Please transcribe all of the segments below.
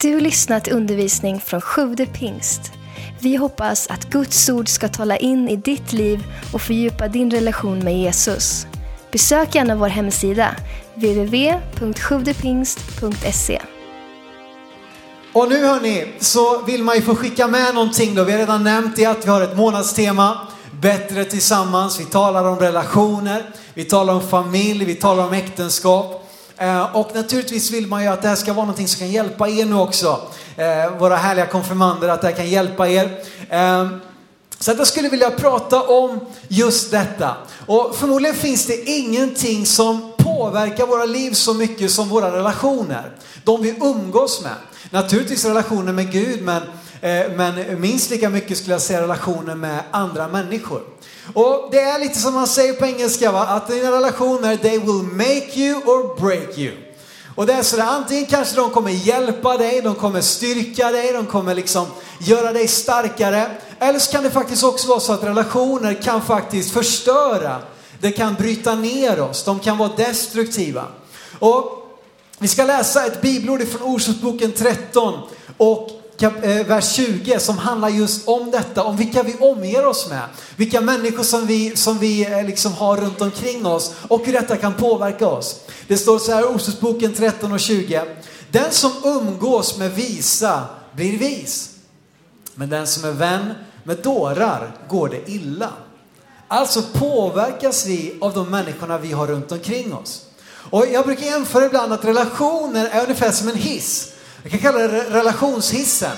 Du har lyssnat till undervisning från Sjude pingst. Vi hoppas att Guds ord ska tala in i ditt liv och fördjupa din relation med Jesus. Besök gärna vår hemsida, www.sjuvdepingst.se. Och nu hörni, så vill man ju få skicka med någonting då. Vi har redan nämnt det att vi har ett månadstema, Bättre tillsammans. Vi talar om relationer, vi talar om familj, vi talar om äktenskap. Eh, och naturligtvis vill man ju att det här ska vara någonting som kan hjälpa er nu också. Eh, våra härliga konfirmander, att det här kan hjälpa er. Eh, så att jag skulle vilja prata om just detta. Och förmodligen finns det ingenting som påverkar våra liv så mycket som våra relationer. De vi umgås med. Naturligtvis relationer med Gud, men, Eh, men minst lika mycket skulle jag säga relationer med andra människor. Och det är lite som man säger på engelska, va? att dina relationer, they will make you or break you. Och det är sådär, antingen kanske de kommer hjälpa dig, de kommer styrka dig, de kommer liksom göra dig starkare. Eller så kan det faktiskt också vara så att relationer kan faktiskt förstöra. Det kan bryta ner oss, de kan vara destruktiva. Och vi ska läsa ett bibelord från Ordspråksboken 13 och Eh, vers 20 som handlar just om detta, om vilka vi omger oss med. Vilka människor som vi, som vi eh, liksom har runt omkring oss och hur detta kan påverka oss. Det står så här i Ordspråksboken 13 och 20. Den som umgås med visa blir vis. Men den som är vän med dårar går det illa. Alltså påverkas vi av de människorna vi har runt omkring oss. Och jag brukar jämföra ibland att relationer är ungefär som en hiss. Jag kan kalla det relationshissen.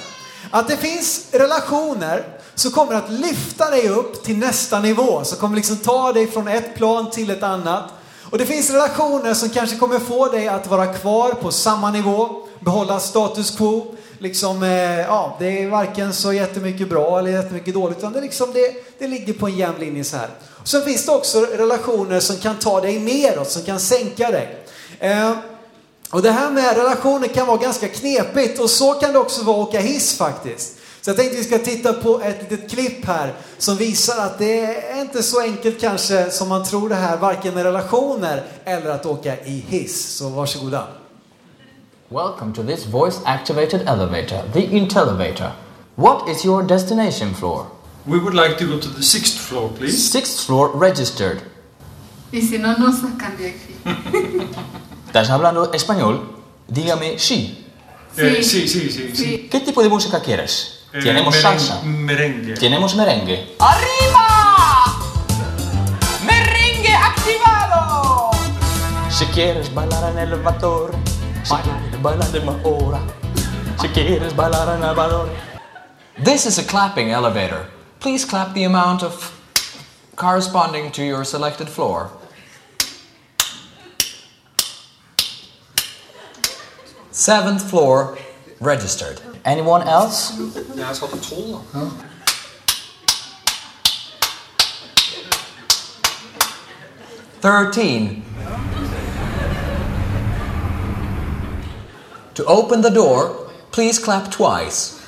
Att det finns relationer som kommer att lyfta dig upp till nästa nivå, som kommer liksom ta dig från ett plan till ett annat. Och det finns relationer som kanske kommer få dig att vara kvar på samma nivå, behålla status quo. Liksom, eh, ja, det är varken så jättemycket bra eller jättemycket dåligt, utan det, liksom, det, det ligger på en jämn linje så här. Och sen finns det också relationer som kan ta dig neråt, som kan sänka dig. Eh, och det här med relationer kan vara ganska knepigt och så kan det också vara att åka hiss faktiskt. Så jag tänkte vi ska titta på ett litet klipp här som visar att det är inte så enkelt kanske som man tror det här, varken med relationer eller att åka i hiss. Så varsågoda. Welcome to this voice activated elevator, the Intellivator. What is your destination floor? We would like to go to the sixth floor, please. Sixth floor registered. Y si no, no sacan de aquí. ¿Estás hablando español? Dígame sí. Eh, sí, sí, sí, sí. Sí. ¿Qué tipo de música quieres? Eh, Tenemos meren- salsa. Merengue. Tenemos merengue. ¡Arriba! ¡Merengue activado! Si quieres bailar en el elevador, si quieres bailar de una hora, si quieres bailar en el elevador. This is a clapping elevator. Please clap the amount of corresponding to your selected floor. Seventh floor registered. Anyone else? Thirteen. To open the door, please clap twice.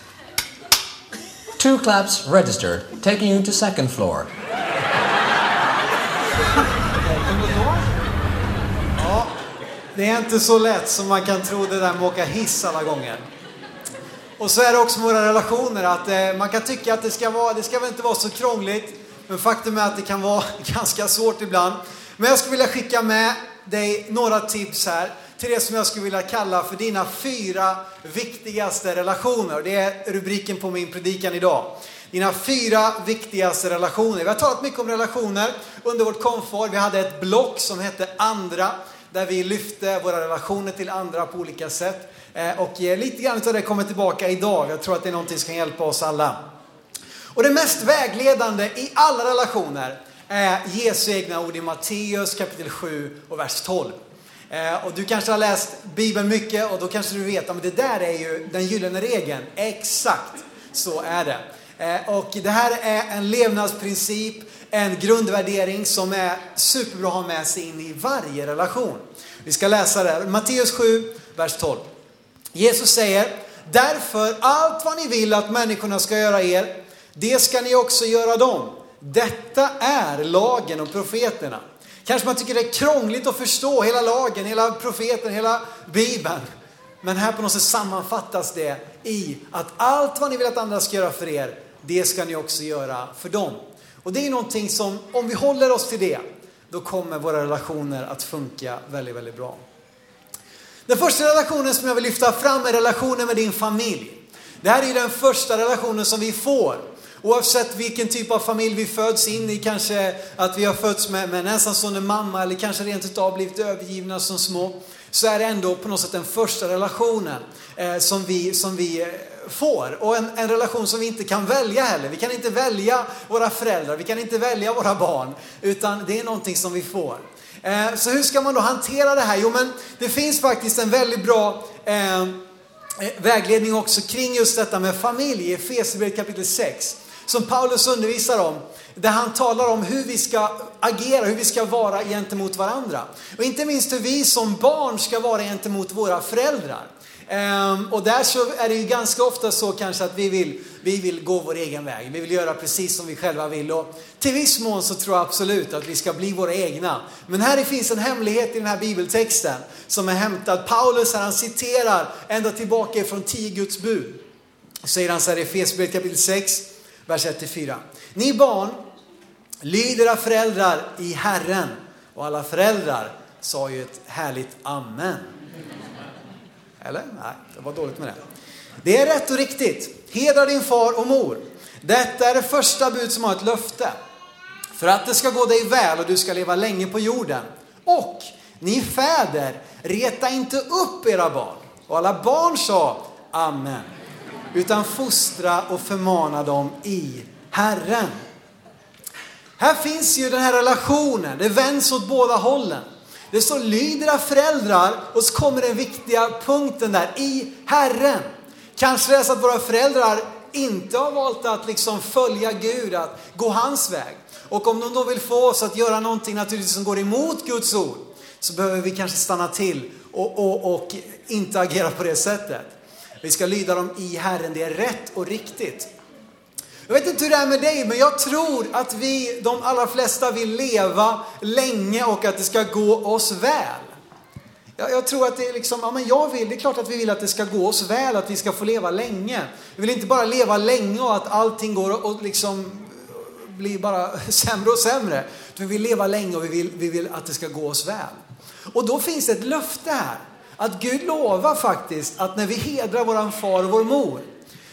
Two claps registered, taking you to second floor. Det är inte så lätt som man kan tro det där med att åka hiss alla gånger. Och så är det också med våra relationer att eh, man kan tycka att det ska, vara, det ska väl inte vara så krångligt. Men faktum är att det kan vara ganska svårt ibland. Men jag skulle vilja skicka med dig några tips här till det som jag skulle vilja kalla för dina fyra viktigaste relationer. Det är rubriken på min predikan idag. Dina fyra viktigaste relationer. Vi har talat mycket om relationer under vårt komfort. Vi hade ett block som hette Andra där vi lyfte våra relationer till andra på olika sätt. Eh, och eh, lite grann av det kommer tillbaka idag. Jag tror att det är någonting som kan hjälpa oss alla. Och det mest vägledande i alla relationer är Jesu egna ord i Matteus kapitel 7 och vers 12. Eh, och du kanske har läst Bibeln mycket och då kanske du vet att det där är ju den gyllene regeln. Exakt så är det. Och det här är en levnadsprincip, en grundvärdering som är superbra att ha med sig in i varje relation. Vi ska läsa det. här, Matteus 7, vers 12. Jesus säger, därför allt vad ni vill att människorna ska göra er, det ska ni också göra dem. Detta är lagen och profeterna. Kanske man tycker det är krångligt att förstå hela lagen, hela profeten, hela bibeln. Men här på något sätt sammanfattas det i att allt vad ni vill att andra ska göra för er, det ska ni också göra för dem. Och det är någonting som, om vi håller oss till det, då kommer våra relationer att funka väldigt, väldigt bra. Den första relationen som jag vill lyfta fram är relationen med din familj. Det här är den första relationen som vi får. Oavsett vilken typ av familj vi föds in i, kanske att vi har fötts med, med en ensamstående mamma eller kanske rent utav blivit övergivna som små, så är det ändå på något sätt den första relationen eh, som, vi, som vi eh, får. Och en, en, relation som vi inte kan välja heller. Vi kan inte välja våra föräldrar, vi kan inte välja våra barn, utan det är någonting som vi får. Eh, så hur ska man då hantera det här? Jo, men det finns faktiskt en väldigt bra eh, eh vägledning också kring just detta med familj i Efesierbrevet kapitel 6 som Paulus undervisar om. Där han talar om hur vi ska agera, hur vi ska vara gentemot varandra. Och inte minst hur vi som barn ska vara gentemot våra föräldrar. Ehm, och där så är det ju ganska ofta så kanske att vi vill, vi vill gå vår egen väg. Vi vill göra precis som vi själva vill. Och till viss mån så tror jag absolut att vi ska bli våra egna. Men här finns en hemlighet i den här bibeltexten som är hämtad. Paulus här, han citerar ända tillbaka ifrån 10 Guds bud. Säger han så här i Efesierbrevet kapitel 6, vers 1-4. Ni barn, lyd era föräldrar i Herren. Och alla föräldrar sa ju ett härligt amen. Eller? Nej, det var dåligt med det. Det är rätt och riktigt. Hedra din far och mor. Detta är det första bud som har ett löfte. För att det ska gå dig väl och du ska leva länge på jorden. Och ni fäder, reta inte upp era barn. Och alla barn sa Amen. Utan fostra och förmana dem i Herren. Här finns ju den här relationen, det vänds åt båda hållen. Det står lyd era föräldrar och så kommer den viktiga punkten där, i Herren. Kanske det är så att våra föräldrar inte har valt att liksom följa Gud, att gå hans väg. Och om de då vill få oss att göra någonting naturligtvis som går emot Guds ord, så behöver vi kanske stanna till och, och, och inte agera på det sättet. Vi ska lyda dem i Herren, det är rätt och riktigt. Jag vet inte hur det är med dig, men jag tror att vi, de allra flesta, vill leva länge och att det ska gå oss väl. Jag, jag tror att det är liksom, ja men jag vill, det är klart att vi vill att det ska gå oss väl, att vi ska få leva länge. Vi vill inte bara leva länge och att allting går och liksom blir bara sämre och sämre. Vi vill leva länge och vi vill, vi vill att det ska gå oss väl. Och då finns det ett löfte här. Att Gud lovar faktiskt att när vi hedrar våran far och vår mor,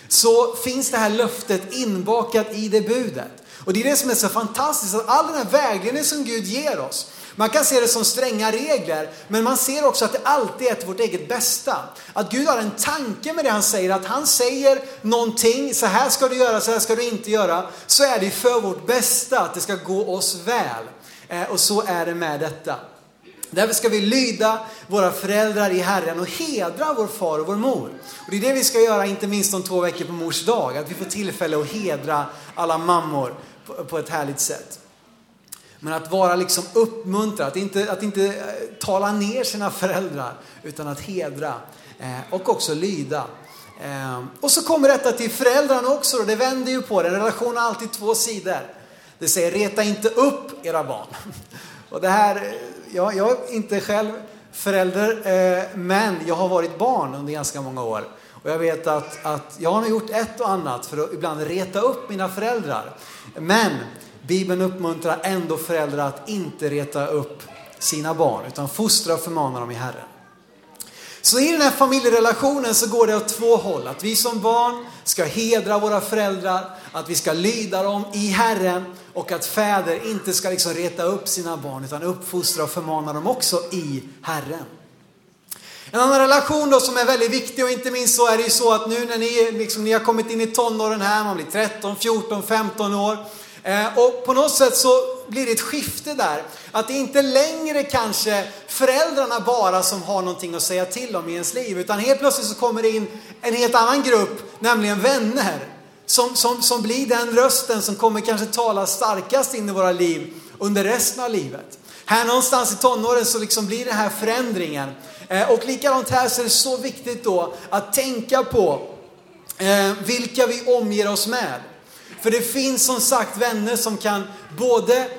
så finns det här löftet inbakat i det budet. Och det är det som är så fantastiskt, att all den här vägledningen som Gud ger oss, man kan se det som stränga regler, men man ser också att det alltid är till vårt eget bästa. Att Gud har en tanke med det han säger, att han säger någonting, så här ska du göra, så här ska du inte göra, så är det för vårt bästa, att det ska gå oss väl. Eh, och så är det med detta. Därför ska vi lyda våra föräldrar i Herren och hedra vår far och vår mor. Och det är det vi ska göra, inte minst om två veckor på mors dag. Att vi får tillfälle att hedra alla mammor på ett härligt sätt. Men att vara liksom uppmuntrad, att inte, att inte eh, tala ner sina föräldrar, utan att hedra eh, och också lyda. Eh, och så kommer detta till föräldrarna också, och det vänder ju på det. En relation har alltid två sidor. Det säger reta inte upp era barn. Och det här eh, jag, jag är inte själv förälder, eh, men jag har varit barn under ganska många år. Och jag vet att, att jag har gjort ett och annat för att ibland reta upp mina föräldrar. Men Bibeln uppmuntrar ändå föräldrar att inte reta upp sina barn, utan fostra och förmana dem i Herren. Så i den här familjerelationen så går det åt två håll. Att vi som barn ska hedra våra föräldrar, att vi ska lyda dem i Herren och att fäder inte ska liksom reta upp sina barn utan uppfostra och förmana dem också i Herren. En annan relation då som är väldigt viktig och inte minst så är det ju så att nu när ni, liksom, ni har kommit in i tonåren här, man blir 13, 14, 15 år. Eh, och på något sätt så blir det ett skifte där. Att det inte längre kanske föräldrarna bara som har någonting att säga till om i ens liv. Utan helt plötsligt så kommer det in en helt annan grupp, nämligen vänner. Som, som, som blir den rösten som kommer kanske tala starkast in i våra liv under resten av livet. Här någonstans i tonåren så liksom blir det här förändringen. Eh, och likadant här så är det så viktigt då att tänka på eh, vilka vi omger oss med. För det finns som sagt vänner som kan både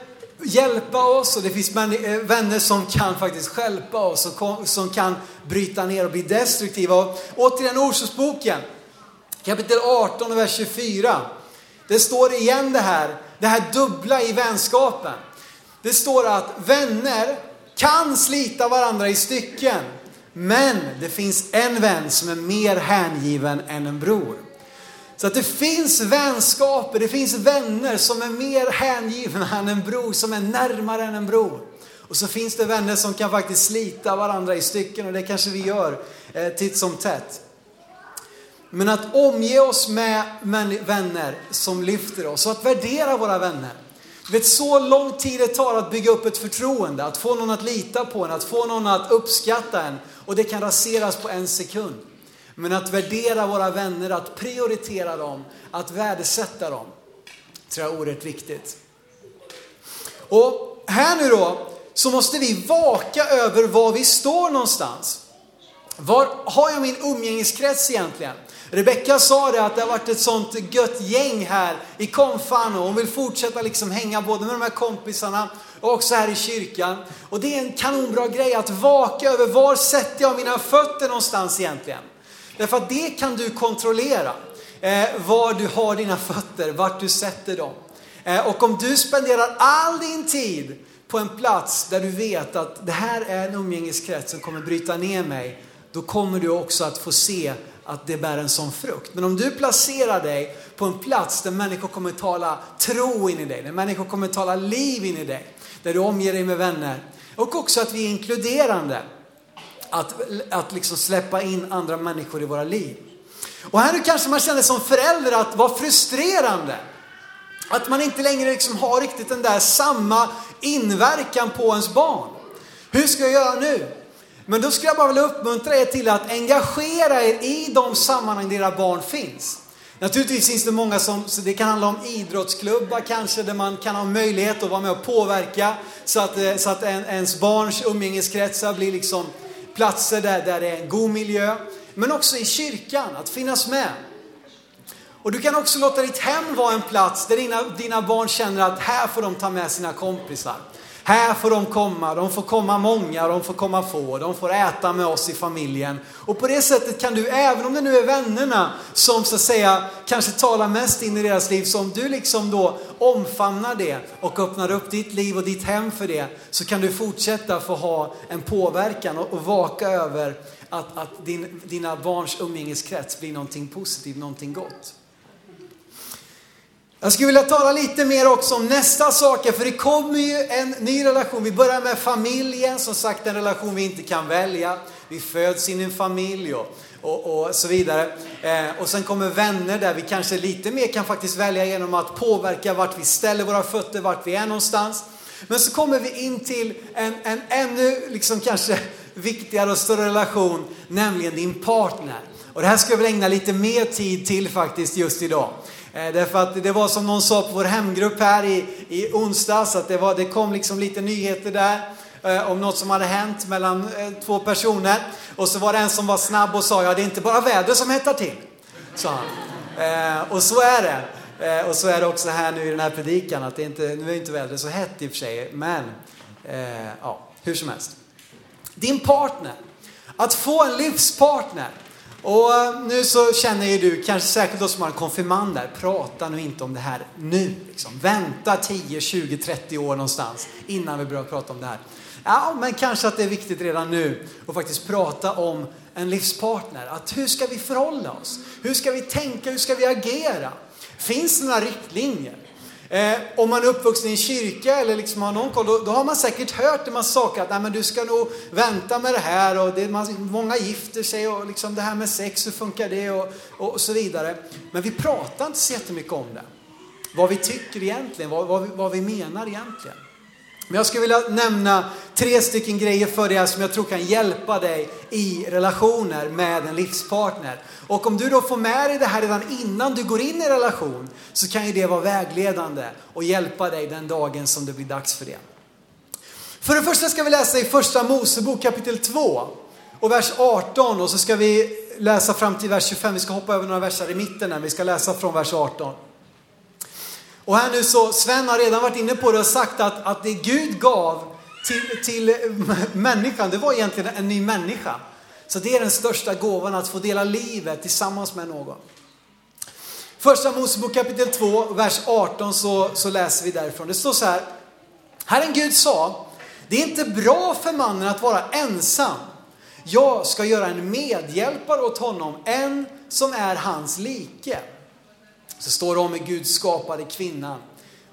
hjälpa oss och det finns eh, vänner som kan faktiskt stjälpa oss och som kan bryta ner och bli destruktiva. Och återigen Ordspråksboken, kapitel 18 och vers 24. Det står igen det här, det här dubbla i vänskapen. Det står att vänner kan slita varandra i stycken, men det finns en vän som är mer hängiven än en bror. Så att det finns vänskaper, det finns vänner som är mer hängivna än en bror, som är närmare än en bror. Och så finns det vänner som kan faktiskt slita varandra i stycken och det kanske vi gör eh, titt som tätt. Men att omge oss med vänner som lyfter oss och att värdera våra vänner. Du vet så lång tid det tar att bygga upp ett förtroende, att få någon att lita på en, att få någon att uppskatta en. Och det kan raseras på en sekund. Men att värdera våra vänner, att prioritera dem, att värdesätta dem, tror jag är oerhört viktigt. Och här nu då, så måste vi vaka över var vi står någonstans. Var har jag min umgängeskrets egentligen? Rebecka sa det att det har varit ett sånt gött gäng här i konfan och hon vill fortsätta liksom hänga både med de här kompisarna och också här i kyrkan. Och det är en kanonbra grej att vaka över var sätter jag mina fötter någonstans egentligen? Därför att det kan du kontrollera. Eh, var du har dina fötter, vart du sätter dem. Eh, och om du spenderar all din tid på en plats där du vet att det här är en umgängeskrets som kommer bryta ner mig, då kommer du också att få se att det bär en sån frukt. Men om du placerar dig på en plats där människor kommer tala tro in i dig, där människor kommer tala liv in i dig, där du omger dig med vänner och också att vi är inkluderande. Att, att liksom släppa in andra människor i våra liv. Och här nu kanske man känner som förälder att vara frustrerande. Att man inte längre liksom har riktigt den där samma inverkan på ens barn. Hur ska jag göra nu? Men då skulle jag bara vilja uppmuntra er till att engagera er i de sammanhang där era barn finns. Naturligtvis finns det många som, så det kan handla om idrottsklubbar kanske, där man kan ha möjlighet att vara med och påverka så att, eh, så att en, ens barns umgängeskretsar blir liksom platser där, där det är en god miljö. Men också i kyrkan, att finnas med. Och du kan också låta ditt hem vara en plats där dina, dina barn känner att här får de ta med sina kompisar. Här får de komma, de får komma många, de får komma få, de får äta med oss i familjen. Och på det sättet kan du, även om det nu är vännerna som så att säga kanske talar mest in i deras liv, så om du liksom då omfamnar det och öppnar upp ditt liv och ditt hem för det, så kan du fortsätta få ha en påverkan och, och vaka över att, att din, dina barns umgängeskrets blir någonting positivt, någonting gott. Jag skulle vilja tala lite mer också om nästa saker, för det kommer ju en ny relation. Vi börjar med familjen, som sagt en relation vi inte kan välja. Vi föds in i en familj och, och, och så vidare. Eh, och sen kommer vänner där vi kanske lite mer kan faktiskt välja genom att påverka vart vi ställer våra fötter, vart vi är någonstans. Men så kommer vi in till en, en ännu liksom kanske viktigare och större relation, nämligen din partner. Och det här ska jag väl ägna lite mer tid till faktiskt just idag. Eh, därför att det var som någon sa på vår hemgrupp här i, i onsdags, att det, var, det kom liksom lite nyheter där eh, om något som hade hänt mellan eh, två personer. Och så var det en som var snabb och sa, ja det är inte bara väder som hettar till. Sa han. Eh, och så är det. Eh, och så är det också här nu i den här predikan, att det inte, nu är inte vädret så hett i och för sig, men eh, ja, hur som helst. Din partner, att få en livspartner. Och eh, nu så känner ju du, kanske särskilt då som har en konfirmand där, prata nu inte om det här nu. Liksom. Vänta 10, 20, 30 år någonstans innan vi börjar prata om det här. Ja, men kanske att det är viktigt redan nu att faktiskt prata om en livspartner. Att hur ska vi förhålla oss? Hur ska vi tänka? Hur ska vi agera? Finns det några riktlinjer? Eh, om man är uppvuxen i en kyrka eller liksom har någon koll, då, då har man säkert hört en massa saker. Att Nej, men du ska nog vänta med det här och det, man, många gifter sig och liksom det här med sex, hur funkar det och, och, och så vidare. Men vi pratar inte så jättemycket om det. Vad vi tycker egentligen, vad, vad, vi, vad vi menar egentligen. Men jag skulle vilja nämna tre stycken grejer för dig som jag tror kan hjälpa dig i relationer med en livspartner. Och om du då får med dig det här redan innan du går in i relation så kan ju det vara vägledande och hjälpa dig den dagen som det blir dags för det. För det första ska vi läsa i första Mosebok kapitel 2 och vers 18 och så ska vi läsa fram till vers 25. Vi ska hoppa över några verser i mitten här. Vi ska läsa från vers 18. Och här nu så, Sven har redan varit inne på det och sagt att, att det Gud gav till, till människan, det var egentligen en ny människa. Så det är den största gåvan, att få dela livet tillsammans med någon. Första Mosebok kapitel 2, vers 18 så, så läser vi därifrån. Det står så här. Herren Gud sa, det är inte bra för mannen att vara ensam. Jag ska göra en medhjälpare åt honom, en som är hans like. Så står det om hur Gud skapade kvinnan.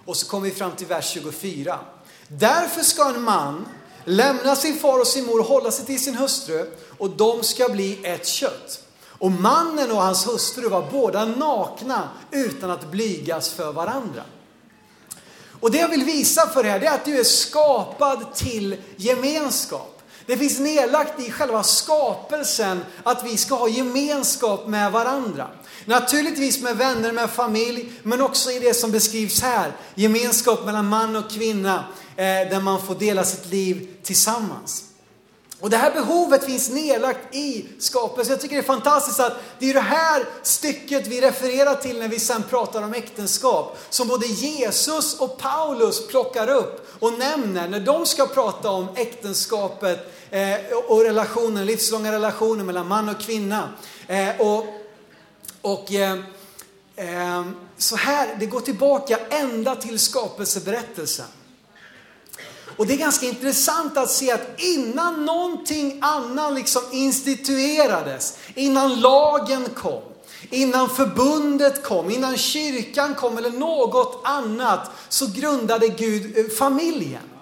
Och så kommer vi fram till vers 24. Därför ska en man lämna sin far och sin mor och hålla sig till sin hustru och de ska bli ett kött. Och mannen och hans hustru var båda nakna utan att blygas för varandra. Och det jag vill visa för er är att du är skapad till gemenskap. Det finns nedlagt i själva skapelsen att vi ska ha gemenskap med varandra. Naturligtvis med vänner, med familj, men också i det som beskrivs här. Gemenskap mellan man och kvinna, eh, där man får dela sitt liv tillsammans. Och det här behovet finns nedlagt i skapelsen. Jag tycker det är fantastiskt att det är det här stycket vi refererar till när vi sen pratar om äktenskap. Som både Jesus och Paulus plockar upp och nämner när de ska prata om äktenskapet eh, och relationer, livslånga relationer mellan man och kvinna. Eh, och och eh, eh, så här, det går tillbaka ända till skapelseberättelsen. Och det är ganska intressant att se att innan någonting annat liksom instituerades, innan lagen kom, innan förbundet kom, innan kyrkan kom eller något annat, så grundade Gud eh, familjen.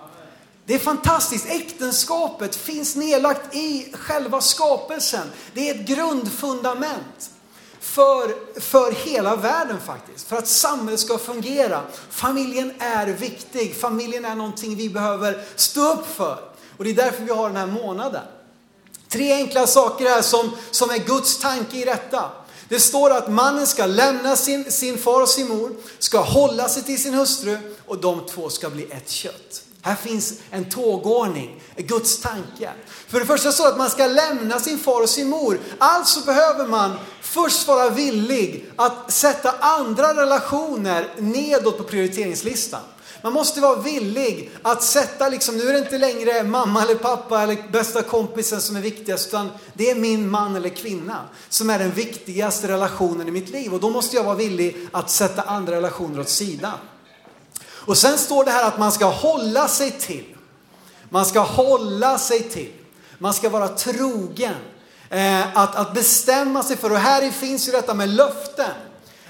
Det är fantastiskt, äktenskapet finns nedlagt i själva skapelsen. Det är ett grundfundament för, för hela världen faktiskt. För att samhället ska fungera. Familjen är viktig. Familjen är någonting vi behöver stå upp för. Och det är därför vi har den här månaden. Tre enkla saker här som, som är Guds tanke i detta. Det står att mannen ska lämna sin, sin far och sin mor, ska hålla sig till sin hustru och de två ska bli ett kött. Här finns en tågordning, Guds tanke. För det första så att man ska lämna sin far och sin mor. Alltså behöver man först vara villig att sätta andra relationer nedåt på prioriteringslistan. Man måste vara villig att sätta, liksom, nu är det inte längre mamma eller pappa eller bästa kompisen som är viktigast, utan det är min man eller kvinna som är den viktigaste relationen i mitt liv. Och då måste jag vara villig att sätta andra relationer åt sidan. Och sen står det här att man ska hålla sig till. Man ska hålla sig till. Man ska vara trogen. Eh, att, att bestämma sig för, och här finns ju detta med löften.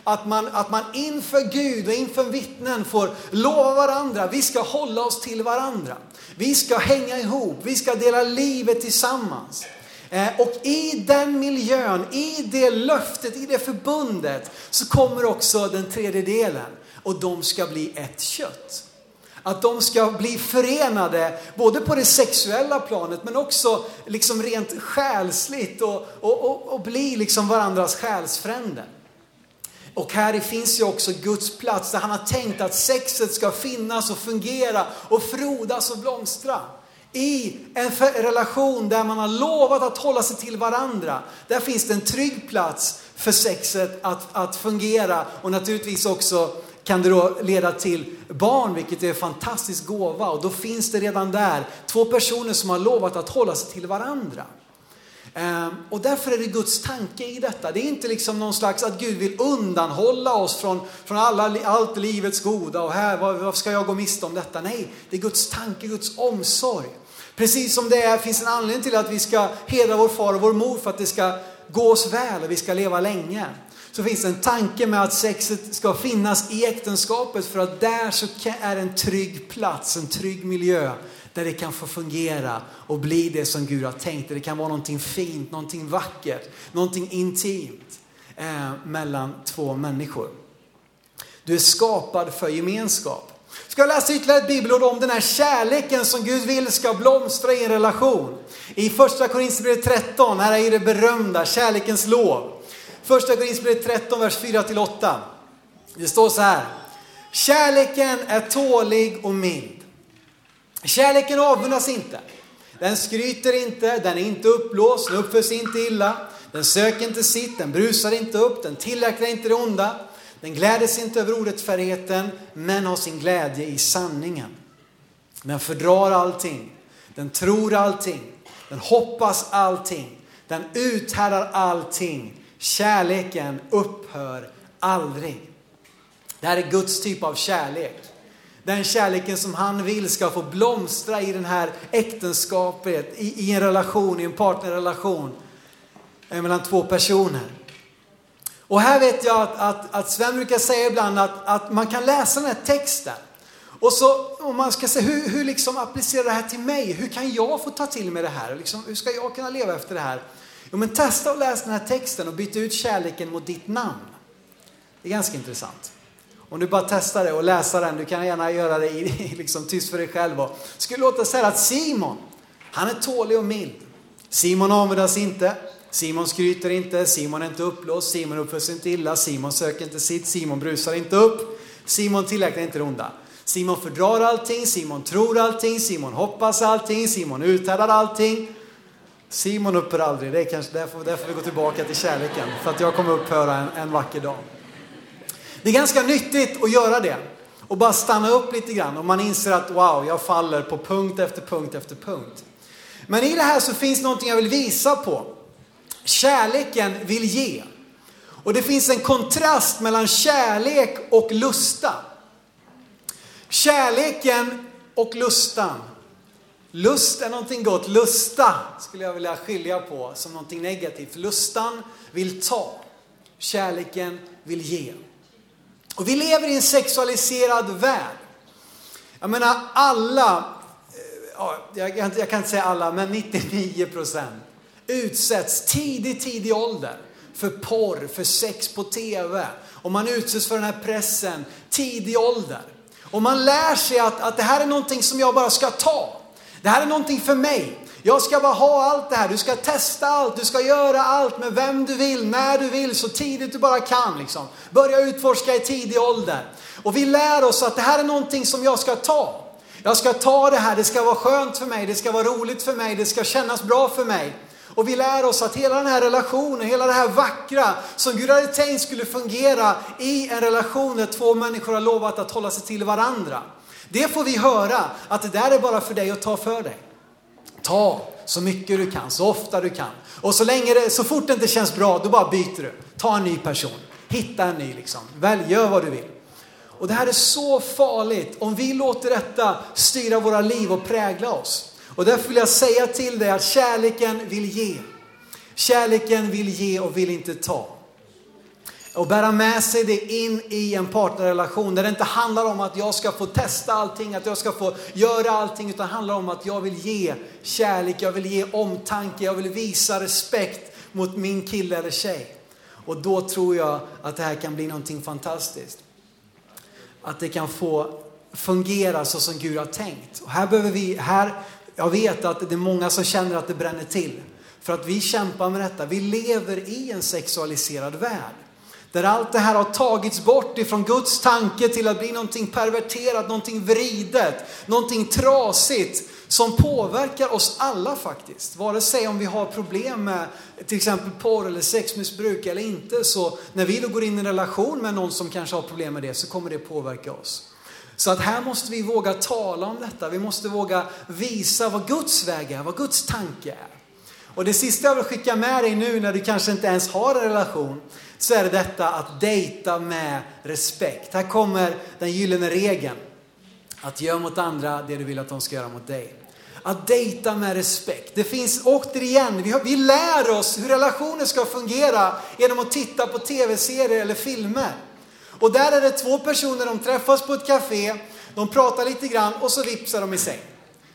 Att man, att man inför Gud och inför vittnen får lova varandra, vi ska hålla oss till varandra. Vi ska hänga ihop, vi ska dela livet tillsammans. Eh, och i den miljön, i det löftet, i det förbundet så kommer också den tredje delen och de ska bli ett kött. Att de ska bli förenade både på det sexuella planet men också liksom rent själsligt och, och, och, och bli liksom varandras själsfränder. Och här finns ju också Guds plats där han har tänkt att sexet ska finnas och fungera och frodas och blomstra. I en relation där man har lovat att hålla sig till varandra, där finns det en trygg plats för sexet att, att fungera och naturligtvis också kan det då leda till barn, vilket är en fantastisk gåva. Och då finns det redan där två personer som har lovat att hålla sig till varandra. Ehm, och därför är det Guds tanke i detta. Det är inte liksom någon slags att Gud vill undanhålla oss från, från alla, allt livets goda och här, varför ska jag gå miste om detta? Nej, det är Guds tanke, Guds omsorg. Precis som det är, finns en anledning till att vi ska hedra vår far och vår mor för att det ska gå oss väl och vi ska leva länge så finns det en tanke med att sexet ska finnas i äktenskapet för att där så är en trygg plats, en trygg miljö där det kan få fungera och bli det som Gud har tänkt. Det kan vara någonting fint, någonting vackert, någonting intimt eh, mellan två människor. Du är skapad för gemenskap. Ska jag läsa ytterligare ett bibelord om den här kärleken som Gud vill ska blomstra i en relation. I första Korinthierbrevet 13, här är det berömda kärlekens lov. Första Korinthierbrevet 13, vers 4-8. Det står så här. Kärleken är tålig och mild. Kärleken avundas inte. Den skryter inte, den är inte uppblåst, den uppför sig inte illa. Den söker inte sitt, den brusar inte upp, den tillräknar inte det onda. Den gläder sig inte över orättfärdigheten, men har sin glädje i sanningen. Den fördrar allting. Den tror allting. Den hoppas allting. Den uthärdar allting. Kärleken upphör aldrig. Det här är Guds typ av kärlek. Den kärleken som han vill ska få blomstra i den här äktenskapet, i, i en relation, i en partnerrelation eh, mellan två personer. Och här vet jag att, att, att Sven brukar säga ibland att, att man kan läsa den här texten och så om man ska säga hur, hur liksom applicerar det här till mig? Hur kan jag få ta till mig det här? Liksom, hur ska jag kunna leva efter det här? Jo men testa att läsa den här texten och byta ut kärleken mot ditt namn. Det är ganska intressant. Om du bara testar det och läser den, du kan gärna göra det i, liksom, tyst för dig själv. Och skulle låta så här att Simon, han är tålig och mild. Simon avundas inte, Simon skryter inte, Simon är inte uppblåst, Simon uppför sig inte illa, Simon söker inte sitt, Simon brusar inte upp, Simon tillägnar inte det onda. Simon fördrar allting, Simon tror allting, Simon hoppas allting, Simon uthärdar allting. Simon upphör aldrig, det är kanske därför, därför vi går tillbaka till kärleken, för att jag kommer upphöra en, en vacker dag. Det är ganska nyttigt att göra det och bara stanna upp lite grann och man inser att wow, jag faller på punkt efter punkt efter punkt. Men i det här så finns någonting jag vill visa på. Kärleken vill ge. Och det finns en kontrast mellan kärlek och lusta. Kärleken och lustan. Lust är någonting gott. Lusta skulle jag vilja skilja på som någonting negativt. Lustan vill ta. Kärleken vill ge. Och vi lever i en sexualiserad värld. Jag menar alla, eh, jag, kan inte säga alla, men 99 procent utsätts tidigt, tidig ålder för porr, för sex på TV. Och man utsätts för den här pressen tidig ålder. Och man lär sig att, att det här är någonting som jag bara ska ta. Det här är någonting för mig. Jag ska bara ha allt det här. Du ska testa allt, du ska göra allt med vem du vill, när du vill, så tidigt du bara kan. Liksom. Börja utforska i tidig ålder. Och vi lär oss att det här är någonting som jag ska ta. Jag ska ta det här, det ska vara skönt för mig, det ska vara roligt för mig, det ska kännas bra för mig. Och vi lär oss att hela den här relationen, hela det här vackra som Gud hade tänkt skulle fungera i en relation där två människor har lovat att hålla sig till varandra. Det får vi höra att det där är bara för dig att ta för dig. Ta så mycket du kan, så ofta du kan. Och så länge det, så fort det inte känns bra, då bara byter du. Ta en ny person. Hitta en ny liksom. Välj, gör vad du vill. Och det här är så farligt om vi låter detta styra våra liv och prägla oss. Och därför vill jag säga till dig att kärleken vill ge. Kärleken vill ge och vill inte ta. Och bära med sig det in i en partnerrelation där det inte handlar om att jag ska få testa allting, att jag ska få göra allting, utan det handlar om att jag vill ge kärlek, jag vill ge omtanke, jag vill visa respekt mot min kille eller tjej. Och då tror jag att det här kan bli någonting fantastiskt. Att det kan få fungera så som Gud har tänkt. Och här behöver vi, här, jag vet att det är många som känner att det bränner till. För att vi kämpar med detta. Vi lever i en sexualiserad värld. Där allt det här har tagits bort ifrån Guds tanke till att bli någonting perverterat, någonting vridet, någonting trasigt som påverkar oss alla faktiskt. Vare sig om vi har problem med till exempel porr eller sexmissbruk eller inte, så när vi då går in i en relation med någon som kanske har problem med det så kommer det påverka oss. Så att här måste vi våga tala om detta. Vi måste våga visa vad Guds väg är, vad Guds tanke är. Och det sista jag vill skicka med dig nu när du kanske inte ens har en relation, så är det detta att dejta med respekt. Här kommer den gyllene regeln. Att göra mot andra det du vill att de ska göra mot dig. Att dejta med respekt. Det finns återigen, vi, har, vi lär oss hur relationer ska fungera genom att titta på tv-serier eller filmer. Och där är det två personer, de träffas på ett café, de pratar lite grann och så vipsar de i säng.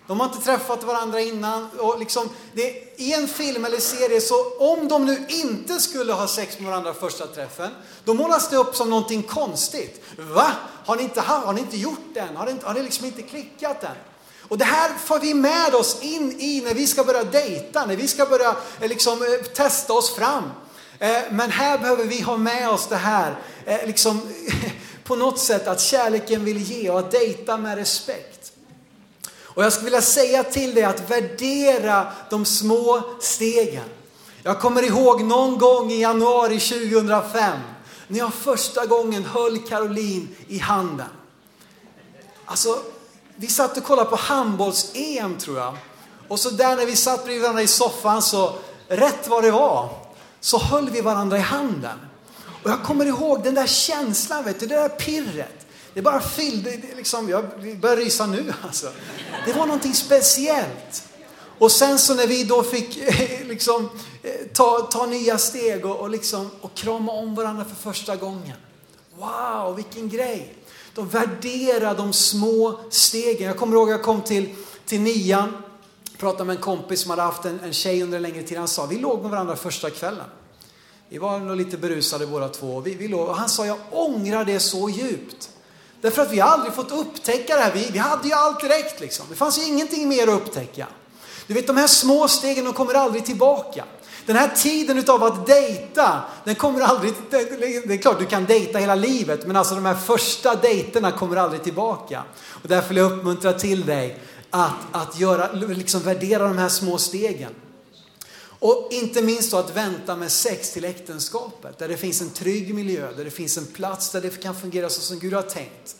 De har inte träffat varandra innan. Och liksom, det, I en film eller serie, så om de nu inte skulle ha sex med varandra första träffen, då målas det upp som någonting konstigt. Va? Har ni inte, har ni inte gjort det än? Har det, har det liksom inte klickat än? Och det här får vi med oss in i när vi ska börja dejta, när vi ska börja eh, liksom, eh, testa oss fram. Eh, men här behöver vi ha med oss det här, liksom, på något sätt att kärleken vill ge och att dejta med respekt. Och jag skulle vilja säga till dig att värdera de små stegen. Jag kommer ihåg någon gång i januari 2005 när jag första gången höll Caroline i handen. Alltså, vi satt och kollade på handbolls-EM tror jag. Och så där när vi satt bredvid varandra i soffan så, rätt vad det var, så höll vi varandra i handen. Och jag kommer ihåg den där känslan, vet du, det där pirret. Det bara fyllde, det liksom, jag börjar rysa nu alltså. Det var någonting speciellt. Och sen så när vi då fick eh, liksom, eh, ta, ta nya steg och, och, liksom, och krama om varandra för första gången. Wow, vilken grej! De värderar de små stegen. Jag kommer ihåg att jag kom till, till nian, pratade med en kompis som hade haft en, en tjej under en längre tid. Han sa, vi låg med varandra första kvällen. Vi var nog lite berusade båda två. Vi, vi låg, och han sa, jag ångrar det så djupt. Därför att vi har aldrig fått upptäcka det här. Vi, vi hade ju allt direkt liksom. Det fanns ju ingenting mer att upptäcka. Du vet de här små stegen, de kommer aldrig tillbaka. Den här tiden utav att dejta, den kommer aldrig, det är klart du kan dejta hela livet, men alltså de här första dejterna kommer aldrig tillbaka. Och därför vill jag uppmuntra till dig att, att göra, liksom värdera de här små stegen. Och inte minst då att vänta med sex till äktenskapet, där det finns en trygg miljö, där det finns en plats där det kan fungera så som Gud har tänkt.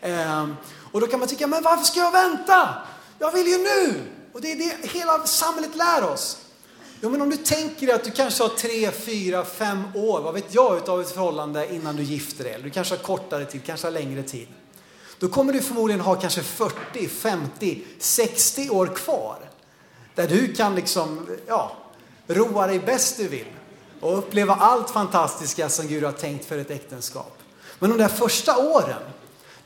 Ehm, och då kan man tycka, men varför ska jag vänta? Jag vill ju nu! Och det är det hela samhället lär oss. Jo men om du tänker att du kanske har tre, fyra, fem år, vad vet jag, utav ett förhållande innan du gifter dig. Eller du kanske har kortare tid, kanske har längre tid. Då kommer du förmodligen ha kanske 40, 50, 60 år kvar. Där du kan liksom, ja, roa dig bäst du vill. Och uppleva allt fantastiska som Gud har tänkt för ett äktenskap. Men de där första åren,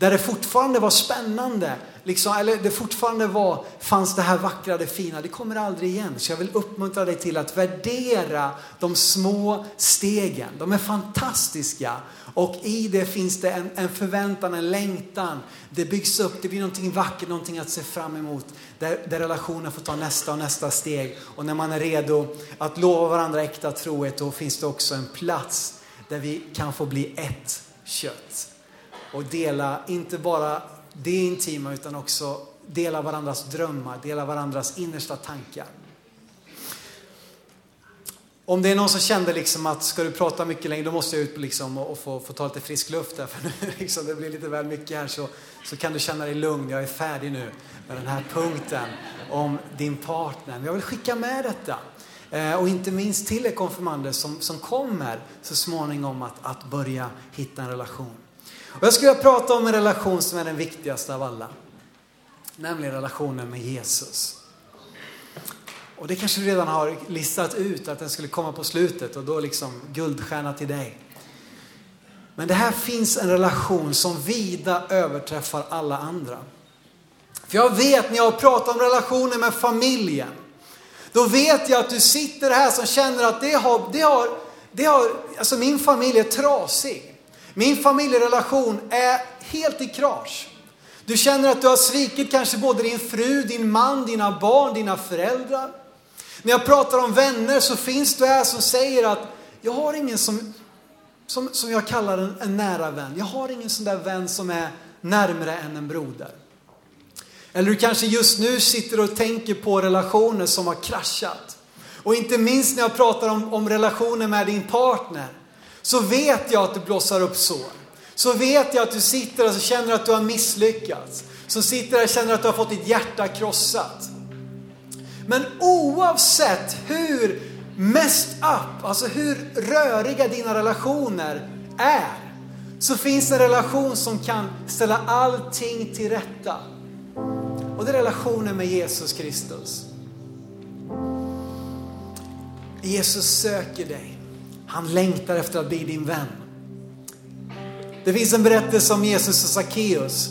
där det fortfarande var spännande, liksom, eller det fortfarande var, fanns det här vackra, det fina, det kommer aldrig igen. Så jag vill uppmuntra dig till att värdera de små stegen. De är fantastiska och i det finns det en, en förväntan, en längtan. Det byggs upp, det blir någonting vackert, någonting att se fram emot. Där, där relationen får ta nästa och nästa steg. Och när man är redo att lova varandra äkta trohet, då finns det också en plats där vi kan få bli ett kött. Och dela, inte bara det intima, utan också dela varandras drömmar, dela varandras innersta tankar. Om det är någon som kände liksom att ska du prata mycket längre, då måste jag ut liksom och, få, få ta lite frisk luft där, för nu liksom, det blir lite väl mycket här, så, så kan du känna dig lugn. Jag är färdig nu med den här punkten om din partner. Men jag vill skicka med detta. Eh, och inte minst till er konfirmander som, som kommer så småningom att, att börja hitta en relation. Och jag skulle prata om en relation som är den viktigaste av alla. Nämligen relationen med Jesus. Och det kanske du redan har listat ut att den skulle komma på slutet och då liksom guldstjärna till dig. Men det här finns en relation som vida överträffar alla andra. För jag vet när jag pratar om relationer med familjen, då vet jag att du sitter här som känner att det har, det har, det har, alltså min familj är trasig. Min familjerelation är helt i krasch. Du känner att du har svikit kanske både din fru, din man, dina barn, dina föräldrar. När jag pratar om vänner så finns det här som säger att jag har ingen som, som, som jag kallar en, en nära vän. Jag har ingen sån där vän som är närmre än en broder. Eller du kanske just nu sitter och tänker på relationer som har kraschat. Och inte minst när jag pratar om, om relationer med din partner så vet jag att du blossar upp sår. Så vet jag att du sitter och känner att du har misslyckats. Så sitter där och känner att du har fått ditt hjärta krossat. Men oavsett hur mest up, alltså hur röriga dina relationer är, så finns det en relation som kan ställa allting till rätta. Och det är relationen med Jesus Kristus. Jesus söker dig. Han längtar efter att bli din vän. Det finns en berättelse om Jesus och Sackeus.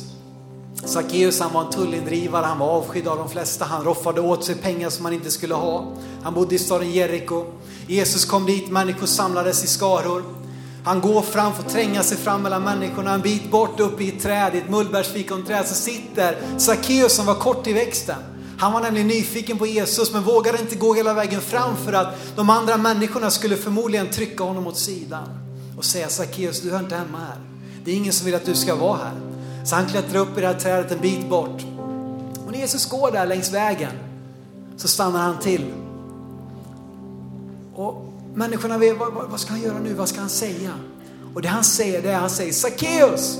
Sackeus han var en tullindrivare, han var avskydd av de flesta. Han roffade åt sig pengar som han inte skulle ha. Han bodde i staden Jeriko. Jesus kom dit, människor samlades i skaror. Han går fram, får tränga sig fram mellan människorna. En bit bort uppe i ett träd, i ett mullbärsfikonträd, så sitter Sackeus som var kort i växten. Han var nämligen nyfiken på Jesus men vågade inte gå hela vägen fram för att de andra människorna skulle förmodligen trycka honom åt sidan och säga Sackeus, du hör inte hemma här. Det är ingen som vill att du ska vara här. Så han klättrar upp i det här trädet en bit bort. Och när Jesus går där längs vägen så stannar han till. Och människorna vet, vad, vad ska han göra nu? Vad ska han säga? Och det han säger, det är han säger Sackeus!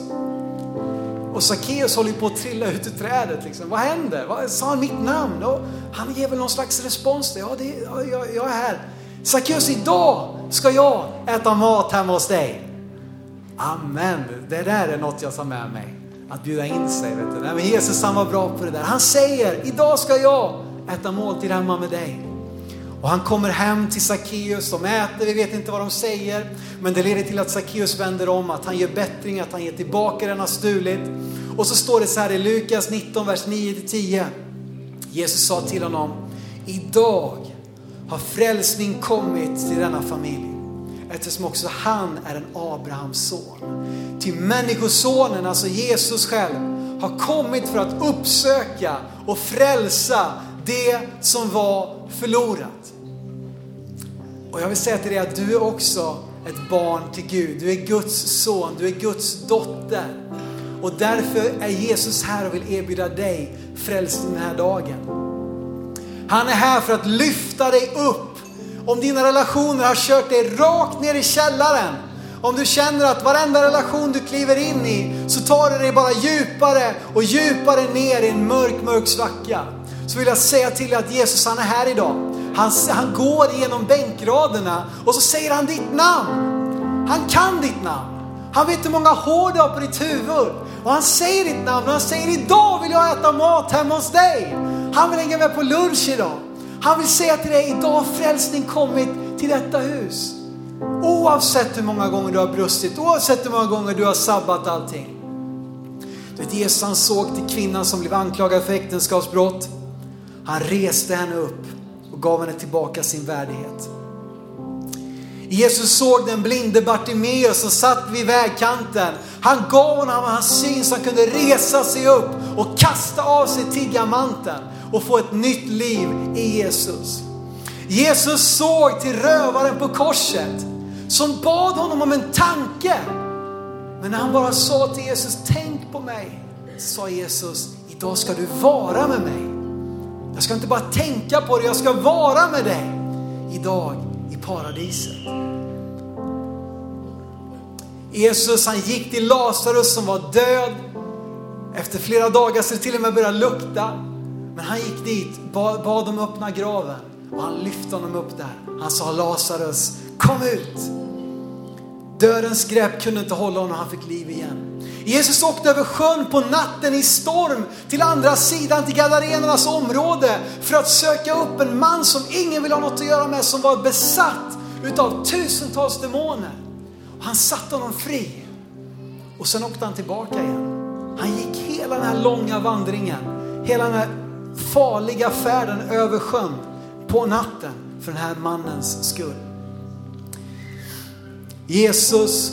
Och Sackeus håller på att trilla ut ur trädet. Liksom. Vad händer? Vad, sa han mitt namn? Och han ger väl någon slags respons. Ja, det, ja, jag, jag är här. Sackeus, idag ska jag äta mat hemma hos dig. Amen. Det där är något jag tar med mig. Att bjuda in sig. Vet du. Nej, men Jesus han var bra på det där. Han säger, idag ska jag äta måltid hemma med dig. Och han kommer hem till Sackeus, de äter, vi vet inte vad de säger. Men det leder till att Sackeus vänder om, att han gör bättring, att han ger tillbaka det han har stulit. Och så står det så här i Lukas 19, vers 9-10. Jesus sa till honom, idag har frälsning kommit till denna familj. Eftersom också han är en Abrahams son. Till människosonen, alltså Jesus själv, har kommit för att uppsöka och frälsa det som var förlorat. Och jag vill säga till dig att du är också ett barn till Gud. Du är Guds son, du är Guds dotter. Och därför är Jesus här och vill erbjuda dig frälsning den här dagen. Han är här för att lyfta dig upp. Om dina relationer har kört dig rakt ner i källaren, om du känner att varenda relation du kliver in i så tar det dig bara djupare och djupare ner i en mörk, mörk svacka. Så vill jag säga till dig att Jesus han är här idag. Han, han går igenom bänkraderna och så säger han ditt namn. Han kan ditt namn. Han vet hur många hår du har på ditt huvud. Och han säger ditt namn och han säger idag vill jag äta mat hemma hos dig. Han vill hänga med på lunch idag. Han vill säga till dig, idag har frälsning kommit till detta hus. Oavsett hur många gånger du har brustit, oavsett hur många gånger du har sabbat allting. Du vet, Jesus han såg till kvinnan som blev anklagad för äktenskapsbrott. Han reste henne upp och gav henne tillbaka sin värdighet. Jesus såg den blinde Bartimeus som satt vid vägkanten. Han gav honom hans syn så han kunde resa sig upp och kasta av sig tiggarmanteln och få ett nytt liv i Jesus. Jesus såg till rövaren på korset som bad honom om en tanke. Men när han bara sa till Jesus, tänk på mig, sa Jesus, idag ska du vara med mig. Jag ska inte bara tänka på det, jag ska vara med dig idag i paradiset. Jesus han gick till Lazarus som var död. Efter flera dagar så det till och med började lukta. Men han gick dit, bad, bad dem öppna graven och han lyfte honom upp där. Han sa Lazarus, kom ut! Dödens grepp kunde inte hålla honom, han fick liv igen. Jesus åkte över sjön på natten i storm till andra sidan, till Gadarenernas område för att söka upp en man som ingen vill ha något att göra med, som var besatt utav tusentals demoner. Och han satte honom fri. Och sen åkte han tillbaka igen. Han gick hela den här långa vandringen, hela den här farliga färden över sjön på natten för den här mannens skull. Jesus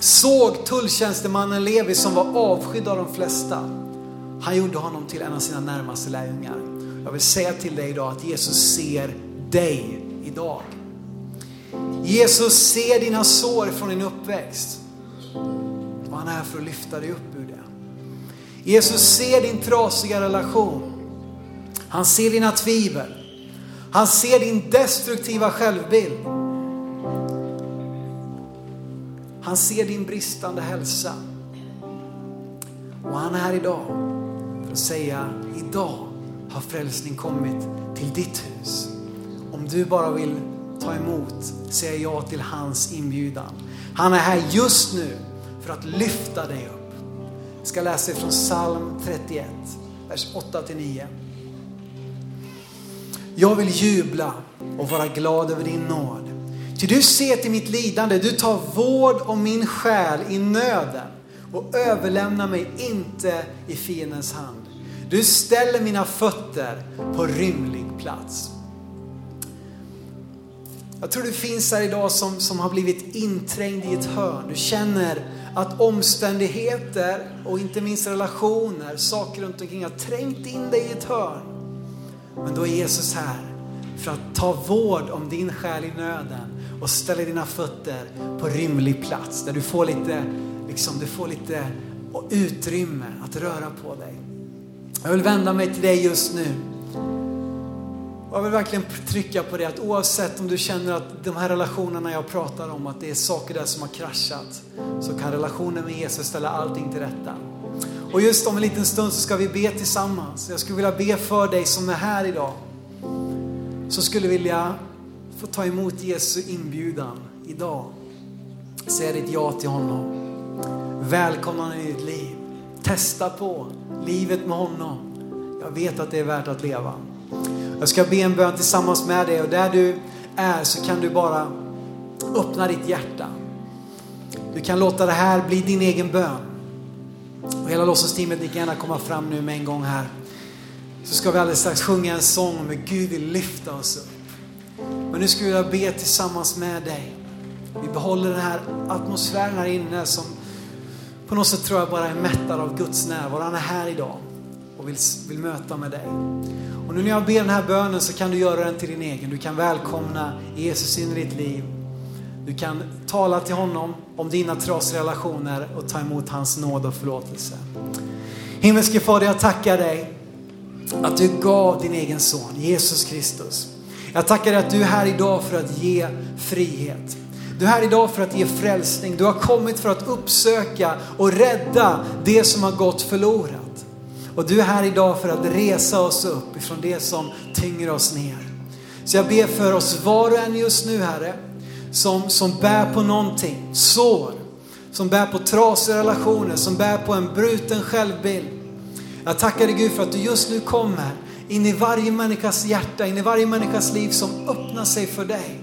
såg tulltjänstemannen Levi som var avskydd av de flesta. Han gjorde honom till en av sina närmaste lärjungar. Jag vill säga till dig idag att Jesus ser dig idag. Jesus ser dina sår från din uppväxt. Och han är här för att lyfta dig upp ur det. Jesus ser din trasiga relation. Han ser dina tvivel. Han ser din destruktiva självbild. Han ser din bristande hälsa. Och han är här idag för att säga, idag har frälsning kommit till ditt hus. Om du bara vill ta emot, säga ja till hans inbjudan. Han är här just nu för att lyfta dig upp. Jag ska läsa från psalm 31, vers 8-9. Jag vill jubla och vara glad över din nåd. Ty du ser till mitt lidande, du tar vård om min själ i nöden och överlämnar mig inte i fiendens hand. Du ställer mina fötter på rymlig plats. Jag tror du finns här idag som, som har blivit inträngd i ett hörn. Du känner att omständigheter och inte minst relationer, saker runt omkring har trängt in dig i ett hörn. Men då är Jesus här för att ta vård om din själ i nöden och ställer dina fötter på rymlig plats där du får lite, liksom, du får lite utrymme att röra på dig. Jag vill vända mig till dig just nu jag vill verkligen trycka på det att oavsett om du känner att de här relationerna jag pratar om, att det är saker där som har kraschat, så kan relationen med Jesus ställa allting till rätta. Och just om en liten stund så ska vi be tillsammans. Jag skulle vilja be för dig som är här idag. Så skulle vilja få ta emot Jesu inbjudan idag. Säg ditt ja till honom. Välkomna honom i ditt liv. Testa på livet med honom. Jag vet att det är värt att leva. Jag ska be en bön tillsammans med dig och där du är så kan du bara öppna ditt hjärta. Du kan låta det här bli din egen bön. Och hela låtsasteamet, ni kan gärna komma fram nu med en gång här. Så ska vi alldeles strax sjunga en sång om hur Gud vill lyfta oss upp. Men nu skulle jag be tillsammans med dig. Vi behåller den här atmosfären här inne som på något sätt tror jag bara är mättad av Guds närvaro. Han är här idag och vill, vill möta med dig. Och nu när jag ber den här bönen så kan du göra den till din egen. Du kan välkomna Jesus in i ditt liv. Du kan tala till honom om dina trasiga relationer och ta emot hans nåd och förlåtelse. Himmelske Fader, jag tackar dig att du gav din egen son, Jesus Kristus. Jag tackar dig att du är här idag för att ge frihet. Du är här idag för att ge frälsning. Du har kommit för att uppsöka och rädda det som har gått förlorat. Och du är här idag för att resa oss upp ifrån det som tynger oss ner. Så jag ber för oss var och en just nu Herre, som, som bär på någonting, sår, som bär på trasiga relationer, som bär på en bruten självbild. Jag tackar dig Gud för att du just nu kommer in i varje människas hjärta, in i varje människas liv som öppnar sig för dig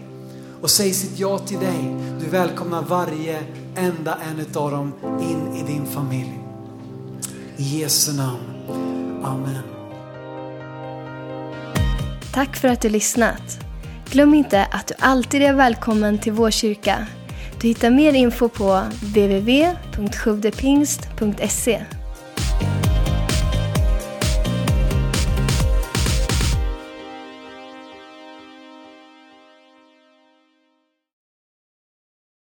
och säger sitt ja till dig. Du välkomnar varje enda en av dem in i din familj. I Jesu namn. Amen. Tack för att du lyssnat. Glöm inte att du alltid är välkommen till vår kyrka. Du hittar mer info på www.sjuvdepingst.se